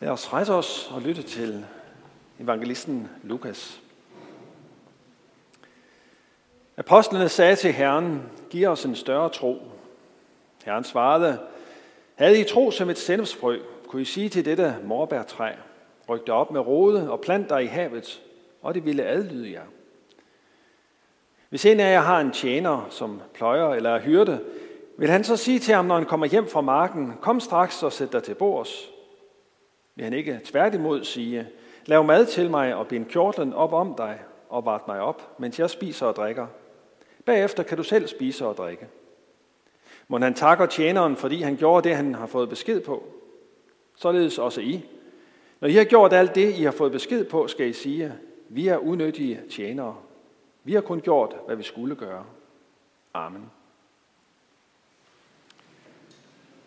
Lad os rejse os og lytte til evangelisten Lukas. Apostlene sagde til Herren, giv os en større tro. Herren svarede, havde I tro som et sennepsfrø, kunne I sige til dette morbærtræ, ryk dig op med rode og plant dig i havet, og det ville adlyde jer. Hvis en af jer har en tjener, som pløjer eller er hyrde, vil han så sige til ham, når han kommer hjem fra marken, kom straks og sæt dig til bords. Vil han ikke tværtimod sige, lav mad til mig og bind kjortlen op om dig og vart mig op, mens jeg spiser og drikker. Bagefter kan du selv spise og drikke. Må han takker tjeneren, fordi han gjorde det, han har fået besked på. Således også I. Når I har gjort alt det, I har fået besked på, skal I sige, vi er unødige tjenere. Vi har kun gjort, hvad vi skulle gøre. Amen.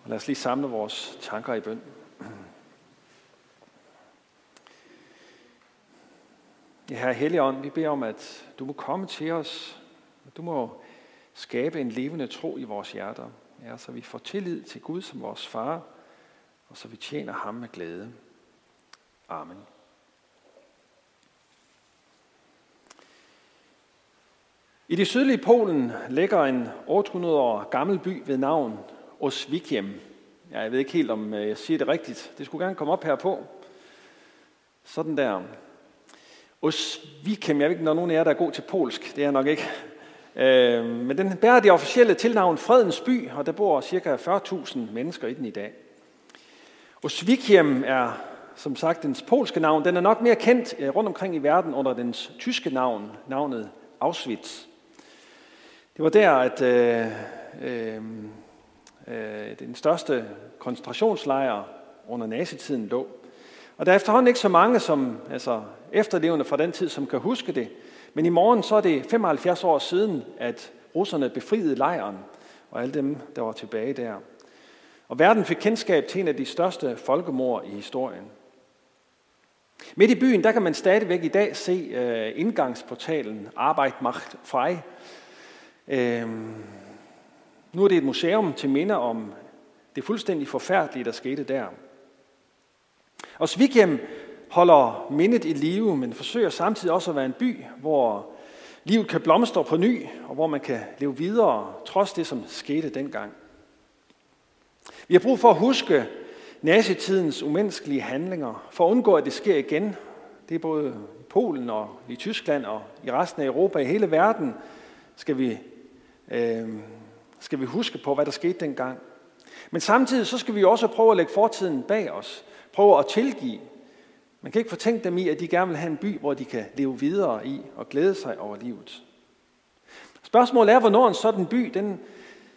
Og lad os lige samle vores tanker i bøn. Ja, Herre Helligånd, vi beder om, at du må komme til os. Du må skabe en levende tro i vores hjerter, ja, så vi får tillid til Gud som vores far, og så vi tjener ham med glæde. Amen. I det sydlige Polen ligger en 800 år gammel by ved navn Oswieciem. Ja, jeg ved ikke helt, om øh, jeg siger det rigtigt. Det skulle gerne komme op her på. Sådan der. Oswieciem, jeg ved ikke, når nogen af jer, der er god til polsk. Det er jeg nok ikke. Øh, men den bærer det officielle tilnavn Fredens by, og der bor ca. 40.000 mennesker i den i dag. Oswieciem er som sagt dens polske navn. Den er nok mere kendt øh, rundt omkring i verden under dens tyske navn, navnet Auschwitz. Det var der, at øh, øh, øh, den største koncentrationslejr under nazitiden lå. Og der er efterhånden ikke så mange som altså, efterlevende fra den tid, som kan huske det. Men i morgen så er det 75 år siden, at russerne befriede lejren, og alle dem, der var tilbage der. Og verden fik kendskab til en af de største folkemord i historien. Midt i byen, der kan man stadigvæk i dag se uh, indgangsportalen Arbeit macht frei. Uh, nu er det et museum til minde om det fuldstændig forfærdelige, der skete der. Og Svighjem holder mindet i live, men forsøger samtidig også at være en by, hvor livet kan blomstre på ny, og hvor man kan leve videre, trods det, som skete dengang. Vi har brug for at huske nazitidens umenneskelige handlinger, for at undgå, at det sker igen. Det er både i Polen og i Tyskland og i resten af Europa, i hele verden, skal vi, øh, skal vi huske på, hvad der skete dengang. Men samtidig så skal vi også prøve at lægge fortiden bag os. Prøve at tilgive. Man kan ikke fortænke dem i, at de gerne vil have en by, hvor de kan leve videre i og glæde sig over livet. Spørgsmålet er, hvornår en sådan by, den,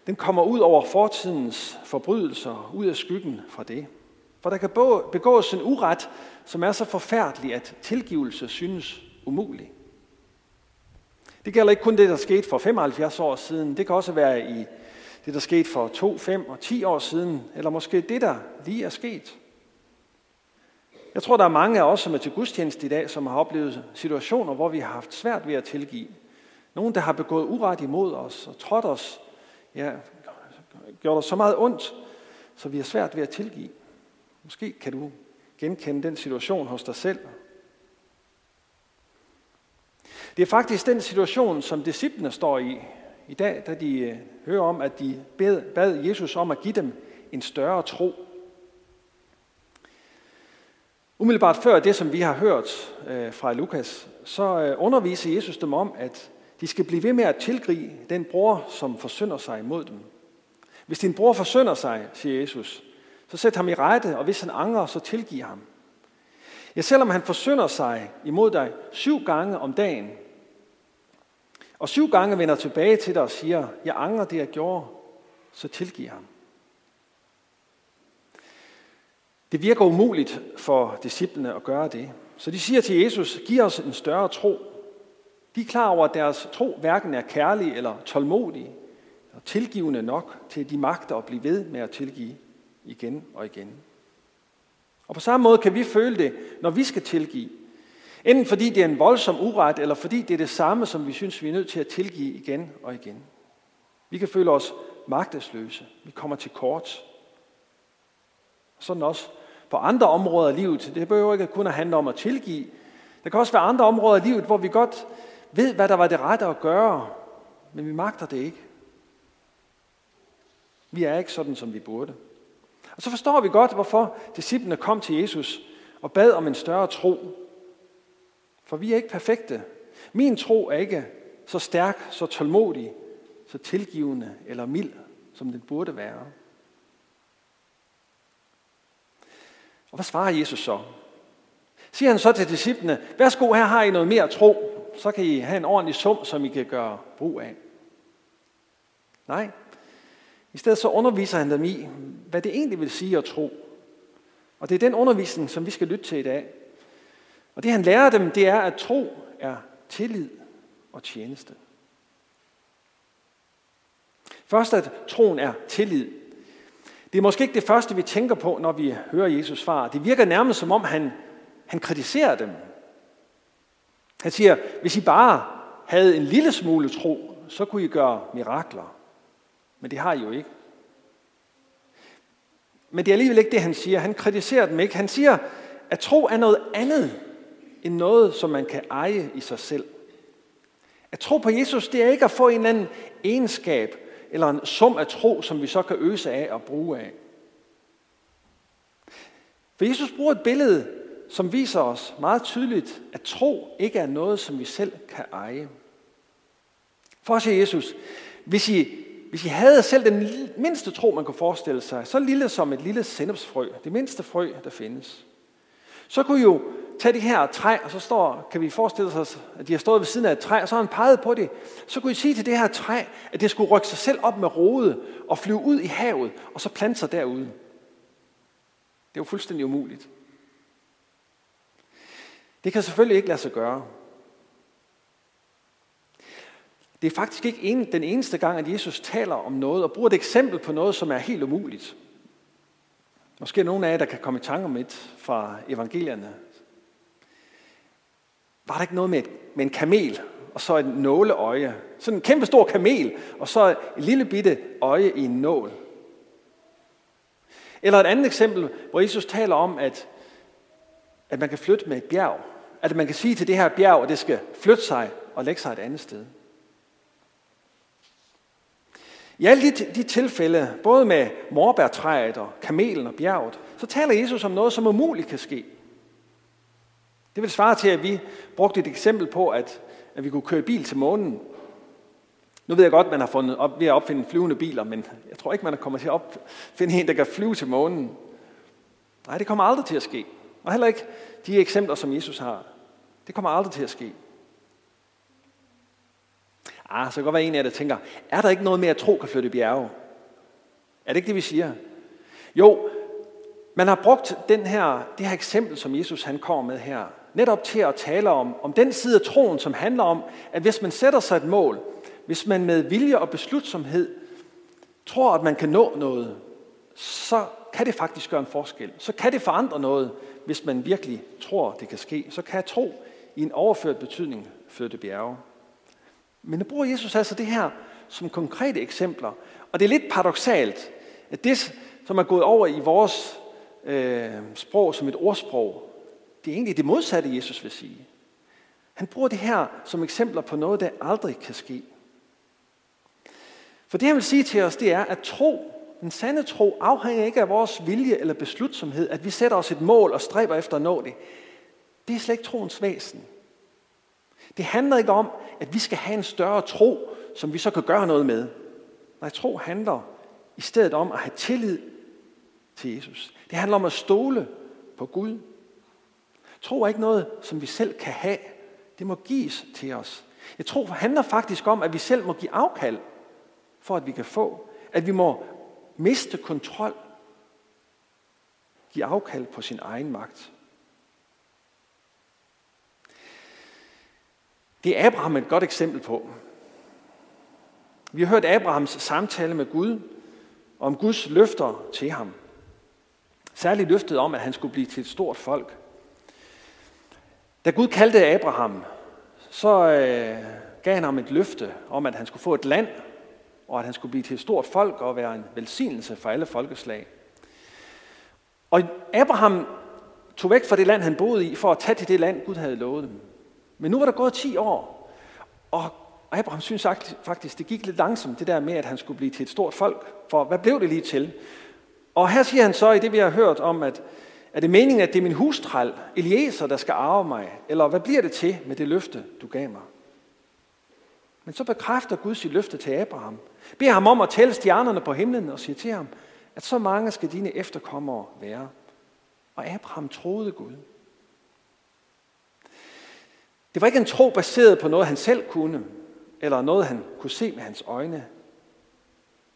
den kommer ud over fortidens forbrydelser, ud af skyggen fra det. For der kan begås en uret, som er så forfærdelig, at tilgivelse synes umulig. Det gælder ikke kun det, der skete for 75 år siden. Det kan også være i det, der skete for 2, 5 og 10 år siden, eller måske det, der lige er sket. Jeg tror, der er mange af os, som er til gudstjeneste i dag, som har oplevet situationer, hvor vi har haft svært ved at tilgive. Nogen, der har begået uret imod os og trådt os, ja, gjort os så meget ondt, så vi har svært ved at tilgive. Måske kan du genkende den situation hos dig selv. Det er faktisk den situation, som disciplene står i i dag, da de øh, hører om, at de bad Jesus om at give dem en større tro. Umiddelbart før det, som vi har hørt øh, fra Lukas, så øh, underviser Jesus dem om, at de skal blive ved med at tilgribe den bror, som forsynder sig imod dem. Hvis din bror forsynder sig, siger Jesus, så sæt ham i rette, og hvis han angrer, så tilgiv ham. Ja, selvom han forsynder sig imod dig syv gange om dagen, og syv gange vender tilbage til dig og siger, jeg angrer det, jeg gjorde, så tilgiv ham. Det virker umuligt for disciplene at gøre det. Så de siger til Jesus, giv os en større tro. De er klar over, at deres tro hverken er kærlig eller tålmodig, og tilgivende nok til, at de magter at blive ved med at tilgive igen og igen. Og på samme måde kan vi føle det, når vi skal tilgive. Enten fordi det er en voldsom uret, eller fordi det er det samme, som vi synes, vi er nødt til at tilgive igen og igen. Vi kan føle os magtesløse. Vi kommer til kort. Sådan også, på andre områder af livet. Det behøver ikke kun at handle om at tilgive. Der kan også være andre områder af livet, hvor vi godt ved, hvad der var det rette at gøre, men vi magter det ikke. Vi er ikke sådan, som vi burde. Og så forstår vi godt, hvorfor disciplene kom til Jesus og bad om en større tro. For vi er ikke perfekte. Min tro er ikke så stærk, så tålmodig, så tilgivende eller mild, som den burde være. Og hvad svarer Jesus så? Siger han så til disciplene, værsgo, her har I noget mere tro, så kan I have en ordentlig sum, som I kan gøre brug af. Nej, i stedet så underviser han dem i, hvad det egentlig vil sige at tro. Og det er den undervisning, som vi skal lytte til i dag. Og det han lærer dem, det er, at tro er tillid og tjeneste. Først at troen er tillid. Det er måske ikke det første, vi tænker på, når vi hører Jesus svar. Det virker nærmest som om, han, han kritiserer dem. Han siger, hvis I bare havde en lille smule tro, så kunne I gøre mirakler. Men det har I jo ikke. Men det er alligevel ikke det, han siger. Han kritiserer dem ikke. Han siger, at tro er noget andet end noget, som man kan eje i sig selv. At tro på Jesus, det er ikke at få en eller anden egenskab, eller en sum af tro, som vi så kan øse af og bruge af. For Jesus bruger et billede, som viser os meget tydeligt, at tro ikke er noget, som vi selv kan eje. For siger Jesus, hvis I, hvis I havde selv den mindste tro, man kunne forestille sig, så lille som et lille sennepsfrø, det mindste frø, der findes, så kunne I jo tage det her træ, og så står, kan vi forestille os, at de har stået ved siden af et træ, og så har han peget på det. Så kunne I sige til det her træ, at det skulle rykke sig selv op med rode og flyve ud i havet, og så plante sig derude. Det er jo fuldstændig umuligt. Det kan selvfølgelig ikke lade sig gøre. Det er faktisk ikke en, den eneste gang, at Jesus taler om noget og bruger et eksempel på noget, som er helt umuligt. Måske er nogen af jer, der kan komme i tanke om et fra evangelierne. Var der ikke noget med, et, med en kamel, og så et nåleøje? Sådan en kæmpe stor kamel, og så et lille bitte øje i en nål. Eller et andet eksempel, hvor Jesus taler om, at, at man kan flytte med et bjerg. At man kan sige til det her bjerg, at det skal flytte sig og lægge sig et andet sted. I alle de, de tilfælde, både med morbærtræet og kamelen og bjerget, så taler Jesus om noget, som umuligt kan ske. Det vil svare til, at vi brugte et eksempel på, at, at vi kunne køre bil til månen. Nu ved jeg godt, at man har fundet op, ved at opfinde flyvende biler, men jeg tror ikke, man er kommet til at opfinde en, der kan flyve til månen. Nej, det kommer aldrig til at ske. Og heller ikke de eksempler, som Jesus har. Det kommer aldrig til at ske. Ah, så kan godt være en af jer, der tænker, er der ikke noget med at tro kan flytte bjerge? Er det ikke det, vi siger? Jo, man har brugt den her, det her eksempel, som Jesus han kommer med her, netop til at tale om, om den side af troen, som handler om, at hvis man sætter sig et mål, hvis man med vilje og beslutsomhed tror, at man kan nå noget, så kan det faktisk gøre en forskel. Så kan det forandre noget, hvis man virkelig tror, det kan ske. Så kan jeg tro i en overført betydning flytte bjerge. Men nu bruger Jesus altså det her som konkrete eksempler. Og det er lidt paradoxalt, at det, som er gået over i vores øh, sprog som et ordsprog, det er egentlig det modsatte, Jesus vil sige. Han bruger det her som eksempler på noget, der aldrig kan ske. For det, han vil sige til os, det er, at tro, den sande tro, afhænger ikke af vores vilje eller beslutsomhed, at vi sætter os et mål og stræber efter at nå det. Det er slet ikke troens væsen. Det handler ikke om, at vi skal have en større tro, som vi så kan gøre noget med. Nej, tro handler i stedet om at have tillid til Jesus. Det handler om at stole på Gud. Tro er ikke noget, som vi selv kan have. Det må gives til os. Jeg tror handler faktisk om, at vi selv må give afkald, for at vi kan få. At vi må miste kontrol. Give afkald på sin egen magt. Det er Abraham et godt eksempel på. Vi har hørt Abrahams samtale med Gud om Guds løfter til ham. Særligt løftet om, at han skulle blive til et stort folk. Da Gud kaldte Abraham, så øh, gav han ham et løfte om, at han skulle få et land, og at han skulle blive til et stort folk og være en velsignelse for alle folkeslag. Og Abraham tog væk fra det land, han boede i, for at tage til det land, Gud havde lovet dem. Men nu var der gået 10 år, og Abraham synes faktisk, det gik lidt langsomt, det der med, at han skulle blive til et stort folk. For hvad blev det lige til? Og her siger han så i det, vi har hørt om, at er det meningen, at det er min hustræl, Eliezer, der skal arve mig? Eller hvad bliver det til med det løfte, du gav mig? Men så bekræfter Gud sit løfte til Abraham. Beder ham om at tælle stjernerne på himlen og siger til ham, at så mange skal dine efterkommere være. Og Abraham troede Gud. Det var ikke en tro baseret på noget, han selv kunne, eller noget, han kunne se med hans øjne.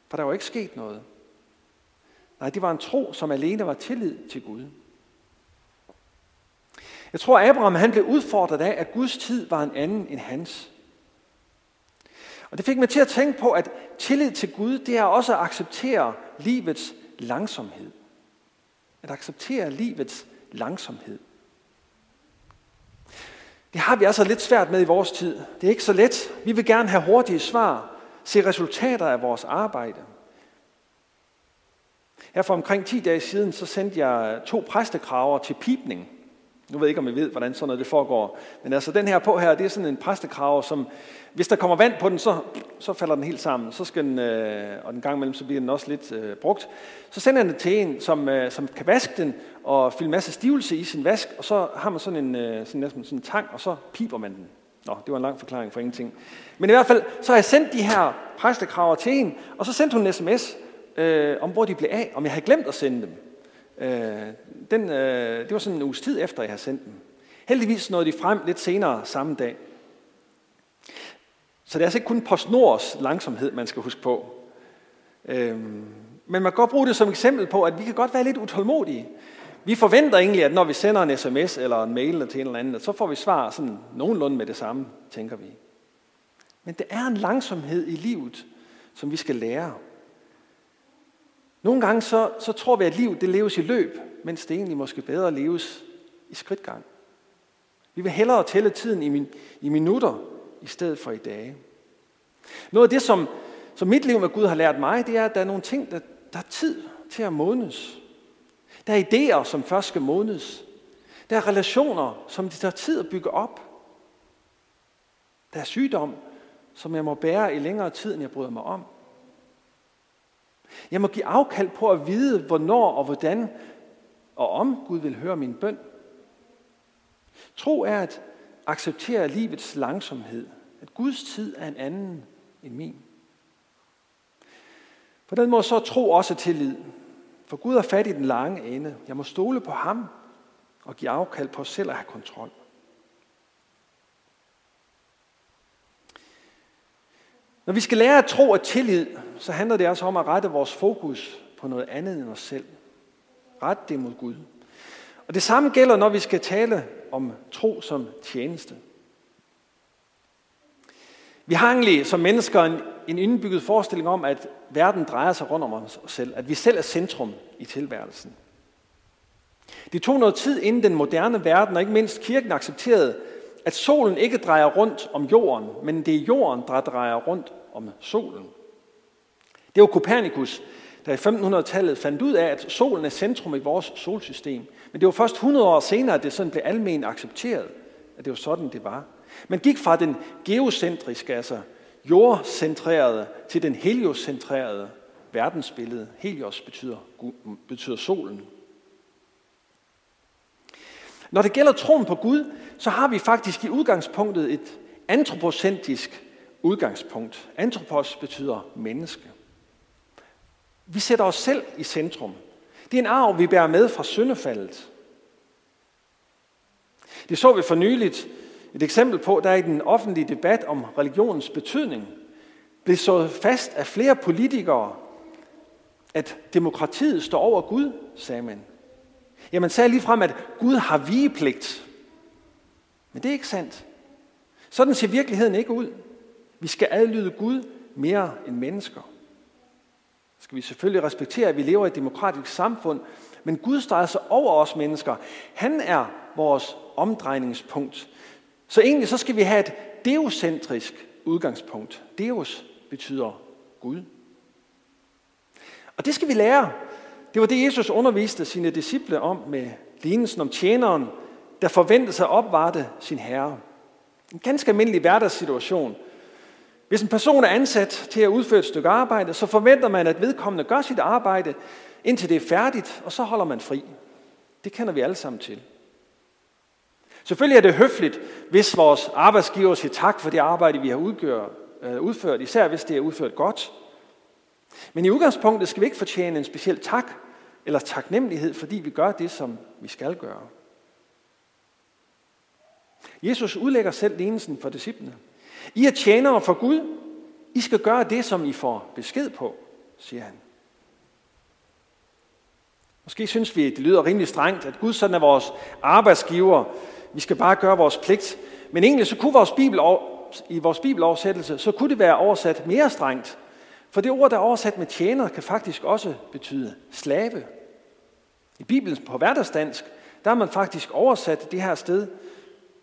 For der var ikke sket noget. Nej, det var en tro, som alene var tillid til Gud. Jeg tror, Abraham han blev udfordret af, at Guds tid var en anden end hans. Og det fik mig til at tænke på, at tillid til Gud, det er også at acceptere livets langsomhed. At acceptere livets langsomhed. Det har vi altså lidt svært med i vores tid. Det er ikke så let. Vi vil gerne have hurtige svar, se resultater af vores arbejde. Her for omkring 10 dage siden, så sendte jeg to præstekraver til pipning. Nu ved jeg ikke, om I ved, hvordan sådan noget det foregår. Men altså, den her på her, det er sådan en præstekrave, som, hvis der kommer vand på den, så, så falder den helt sammen. Så skal den, øh, og den gang imellem, så bliver den også lidt øh, brugt. Så sender den til en, som, øh, som kan vaske den, og fylde en masse stivelse i sin vask, og så har man sådan en, øh, sådan, næsten sådan en tang, og så piber man den. Nå, det var en lang forklaring for ingenting. Men i hvert fald, så har jeg sendt de her præstekraver til en, og så sendte hun en sms, øh, om hvor de blev af, om jeg havde glemt at sende dem. Øh, den, øh, det var sådan en uges tid efter, jeg havde sendt den. Heldigvis nåede de frem lidt senere samme dag. Så det er altså ikke kun PostNords langsomhed, man skal huske på. Øhm, men man kan godt bruge det som eksempel på, at vi kan godt være lidt utålmodige. Vi forventer egentlig, at når vi sender en sms eller en mail til en eller anden, så får vi svar sådan nogenlunde med det samme, tænker vi. Men det er en langsomhed i livet, som vi skal lære. Nogle gange så, så tror vi, at livet det leves i løb, mens det egentlig måske bedre leves i skridtgang. Vi vil hellere tælle tiden i, min, i minutter, i stedet for i dage. Noget af det, som, som mit liv med Gud har lært mig, det er, at der er nogle ting, der, der er tid til at modnes. Der er idéer, som først skal modnes. Der er relationer, som det tager tid at bygge op. Der er sygdom, som jeg må bære i længere tid, end jeg bryder mig om. Jeg må give afkald på at vide, hvornår og hvordan og om Gud vil høre min bøn. Tro er at acceptere livets langsomhed. At Guds tid er en anden end min. På den måde så tro også tillid. For Gud er fat i den lange ende. Jeg må stole på ham og give afkald på selv at have kontrol. Når vi skal lære at tro og tillid, så handler det også om at rette vores fokus på noget andet end os selv. Ret det mod Gud. Og det samme gælder, når vi skal tale om tro som tjeneste. Vi har egentlig som mennesker en, en indbygget forestilling om, at verden drejer sig rundt om os selv. At vi selv er centrum i tilværelsen. Det tog noget tid, inden den moderne verden, og ikke mindst kirken, accepterede, at solen ikke drejer rundt om jorden, men det er jorden, der drejer rundt om solen. Det var Kopernikus, der i 1500-tallet fandt ud af, at solen er centrum i vores solsystem. Men det var først 100 år senere, at det sådan blev almen accepteret, at det var sådan, det var. Man gik fra den geocentriske, altså jordcentrerede, til den heliocentrerede verdensbillede. Helios betyder, betyder solen. Når det gælder troen på Gud, så har vi faktisk i udgangspunktet et antropocentrisk udgangspunkt. Antropos betyder menneske. Vi sætter os selv i centrum. Det er en arv, vi bærer med fra syndefaldet. Det så vi for nyligt et eksempel på, der i den offentlige debat om religionens betydning blev så fast af flere politikere, at demokratiet står over Gud, sagde man. Ja, man sagde lige frem, at Gud har vigepligt. Men det er ikke sandt. Sådan ser virkeligheden ikke ud. Vi skal adlyde Gud mere end mennesker. Skal vi selvfølgelig respektere, at vi lever i et demokratisk samfund, men Gud står sig over os mennesker. Han er vores omdrejningspunkt. Så egentlig så skal vi have et deocentrisk udgangspunkt. Deus betyder Gud. Og det skal vi lære. Det var det, Jesus underviste sine disciple om med lignelsen om tjeneren, der forventede sig at opvarte sin herre. En ganske almindelig hverdagssituation. Hvis en person er ansat til at udføre et stykke arbejde, så forventer man, at vedkommende gør sit arbejde, indtil det er færdigt, og så holder man fri. Det kender vi alle sammen til. Selvfølgelig er det høfligt, hvis vores arbejdsgiver siger tak for det arbejde, vi har øh, udført, især hvis det er udført godt. Men i udgangspunktet skal vi ikke fortjene en speciel tak eller taknemmelighed, fordi vi gør det, som vi skal gøre. Jesus udlægger selv lignelsen for disciplene. I er tjenere for Gud. I skal gøre det, som I får besked på, siger han. Måske synes vi, det lyder rimelig strengt, at Gud sådan er vores arbejdsgiver. Vi skal bare gøre vores pligt. Men egentlig så kunne vores bibel, i vores bibeloversættelse, så kunne det være oversat mere strengt. For det ord, der er oversat med tjener, kan faktisk også betyde slave. I Bibelen på hverdagsdansk, der har man faktisk oversat det her sted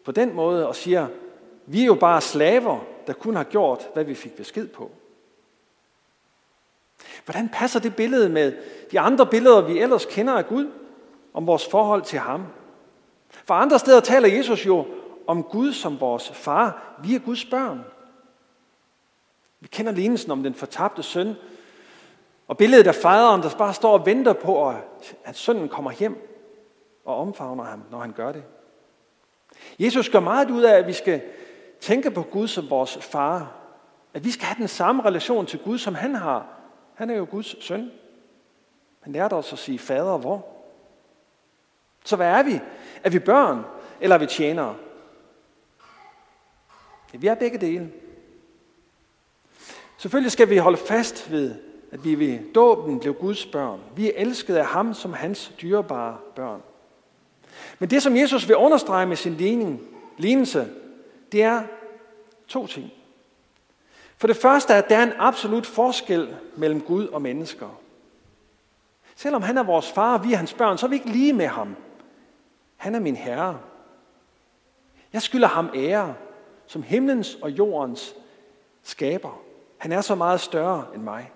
på den måde og siger, vi er jo bare slaver, der kun har gjort, hvad vi fik besked på. Hvordan passer det billede med de andre billeder, vi ellers kender af Gud, om vores forhold til ham? For andre steder taler Jesus jo om Gud som vores far. Vi er Guds børn. Vi kender lignelsen om den fortabte søn, og billedet af faderen, der bare står og venter på, at sønnen kommer hjem og omfavner ham, når han gør det. Jesus gør meget ud af, at vi skal tænke på Gud som vores far. At vi skal have den samme relation til Gud, som han har. Han er jo Guds søn. Han lærte os at sige fader hvor. Så hvad er vi? Er vi børn, eller er vi tjenere? Ja, vi er begge dele. Selvfølgelig skal vi holde fast ved, at vi ved dåben blev Guds børn. Vi er elsket af ham som hans dyrebare børn. Men det, som Jesus vil understrege med sin ligning, lignelse, det er to ting. For det første er, at der er en absolut forskel mellem Gud og mennesker. Selvom han er vores far, og vi er hans børn, så er vi ikke lige med ham. Han er min herre. Jeg skylder ham ære som himlens og jordens skaber. Han er så meget større end mig.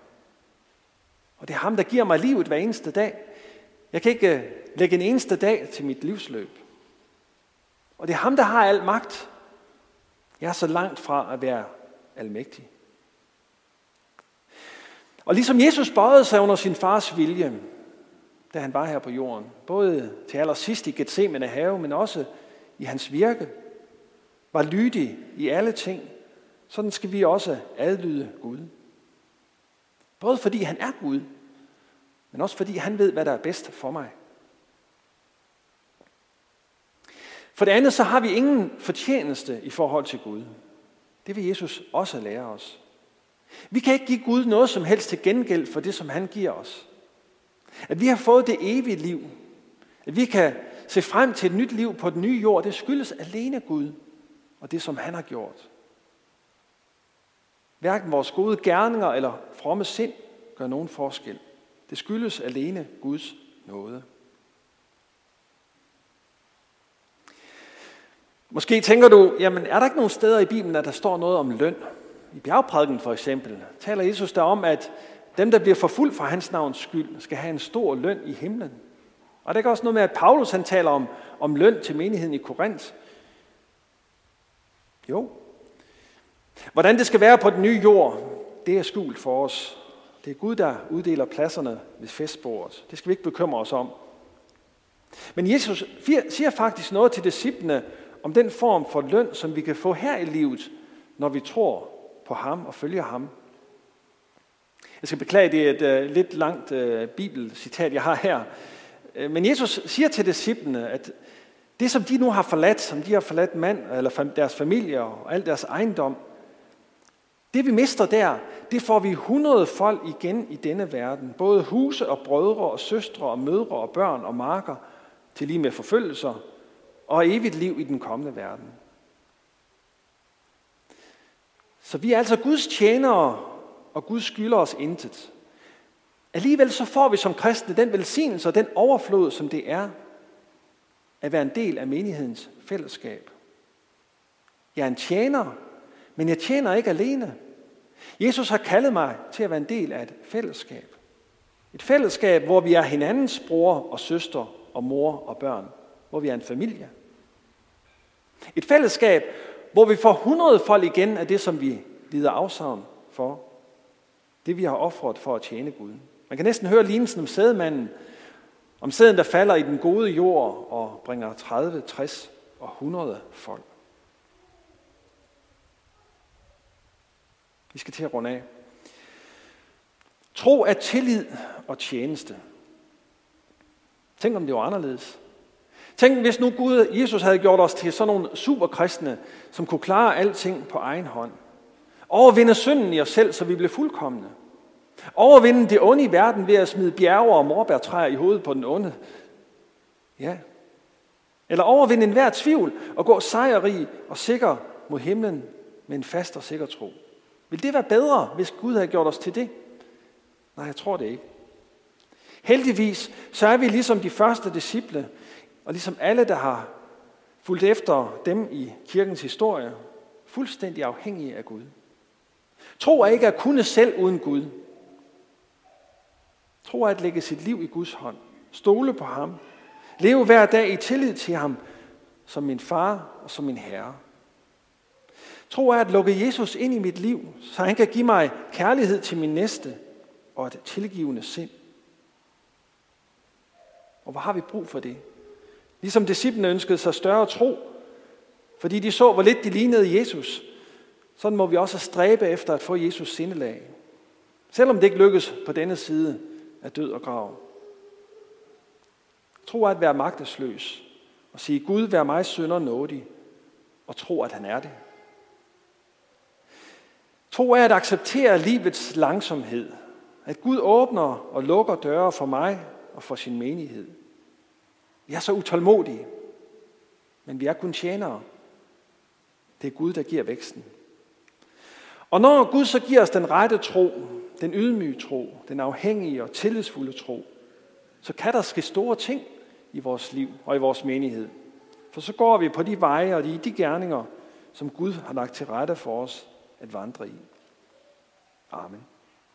Og det er ham, der giver mig livet hver eneste dag. Jeg kan ikke øh, lægge en eneste dag til mit livsløb. Og det er ham, der har al magt. Jeg er så langt fra at være almægtig. Og ligesom Jesus bøjede sig under sin fars vilje, da han var her på jorden, både til allersidst i Gethsemane have, men også i hans virke, var lydig i alle ting, sådan skal vi også adlyde Gud. Både fordi han er Gud, men også fordi han ved, hvad der er bedst for mig. For det andet, så har vi ingen fortjeneste i forhold til Gud. Det vil Jesus også lære os. Vi kan ikke give Gud noget som helst til gengæld for det, som han giver os. At vi har fået det evige liv, at vi kan se frem til et nyt liv på den nye jord, det skyldes alene Gud og det, som han har gjort. Hverken vores gode gerninger eller fromme sind gør nogen forskel. Det skyldes alene Guds nåde. Måske tænker du, jamen er der ikke nogen steder i Bibelen, at der står noget om løn? I bjergprædiken for eksempel taler Jesus der om, at dem, der bliver forfulgt for hans navns skyld, skal have en stor løn i himlen. Og det er også noget med, at Paulus han taler om, om løn til menigheden i Korinth. Jo. Hvordan det skal være på den nye jord, det er skjult for os. Det er Gud, der uddeler pladserne ved festbordet. Det skal vi ikke bekymre os om. Men Jesus siger faktisk noget til disciplene om den form for løn, som vi kan få her i livet, når vi tror på ham og følger ham. Jeg skal beklage, det er et uh, lidt langt uh, bibelcitat, jeg har her. Uh, men Jesus siger til disciplene, at det, som de nu har forladt, som de har forladt mand, eller deres familie og al deres ejendom, det vi mister der, det får vi hundrede folk igen i denne verden. Både huse og brødre og søstre og mødre og børn og marker, til lige med forfølgelser og evigt liv i den kommende verden. Så vi er altså Guds tjenere, og Gud skylder os intet. Alligevel så får vi som kristne den velsignelse og den overflod, som det er at være en del af menighedens fællesskab. Jeg er en tjener, men jeg tjener ikke alene. Jesus har kaldet mig til at være en del af et fællesskab. Et fællesskab, hvor vi er hinandens bror og søster og mor og børn. Hvor vi er en familie. Et fællesskab, hvor vi får hundredfold igen af det, som vi lider afsavn for. Det, vi har offret for at tjene Gud. Man kan næsten høre lignelsen om sædemanden, om sæden, der falder i den gode jord og bringer 30, 60 og 100 folk. Vi skal til at runde af. Tro er tillid og tjeneste. Tænk om det var anderledes. Tænk hvis nu Gud, Jesus havde gjort os til sådan nogle superkristne, som kunne klare alting på egen hånd. Overvinde synden i os selv, så vi blev fuldkommende. Overvinde det onde i verden ved at smide bjerge og morbærtræer i hovedet på den onde. Ja. Eller overvinde enhver tvivl og gå sejrrig og sikker mod himlen med en fast og sikker tro. Vil det være bedre, hvis Gud havde gjort os til det? Nej, jeg tror det ikke. Heldigvis så er vi ligesom de første disciple, og ligesom alle, der har fulgt efter dem i kirkens historie, fuldstændig afhængige af Gud. Tro er ikke at kunne selv uden Gud. Tro er at lægge sit liv i Guds hånd. Stole på ham. Leve hver dag i tillid til ham som min far og som min herre. Tro er at lukke Jesus ind i mit liv, så han kan give mig kærlighed til min næste og et tilgivende sind. Og hvor har vi brug for det? Ligesom disciplene ønskede sig større tro, fordi de så, hvor lidt de lignede Jesus. Sådan må vi også stræbe efter at få Jesus sindelag. Selvom det ikke lykkes på denne side af død og grav. Tro er at være magtesløs og sige, Gud, vær mig synder nådig, og tro, at han er det. Tro er at acceptere livets langsomhed. At Gud åbner og lukker døre for mig og for sin menighed. Vi er så utålmodige, men vi er kun tjenere. Det er Gud, der giver væksten. Og når Gud så giver os den rette tro, den ydmyge tro, den afhængige og tillidsfulde tro, så kan der ske store ting i vores liv og i vores menighed. For så går vi på de veje og de, de gerninger, som Gud har lagt til rette for os at vandre i. Amen.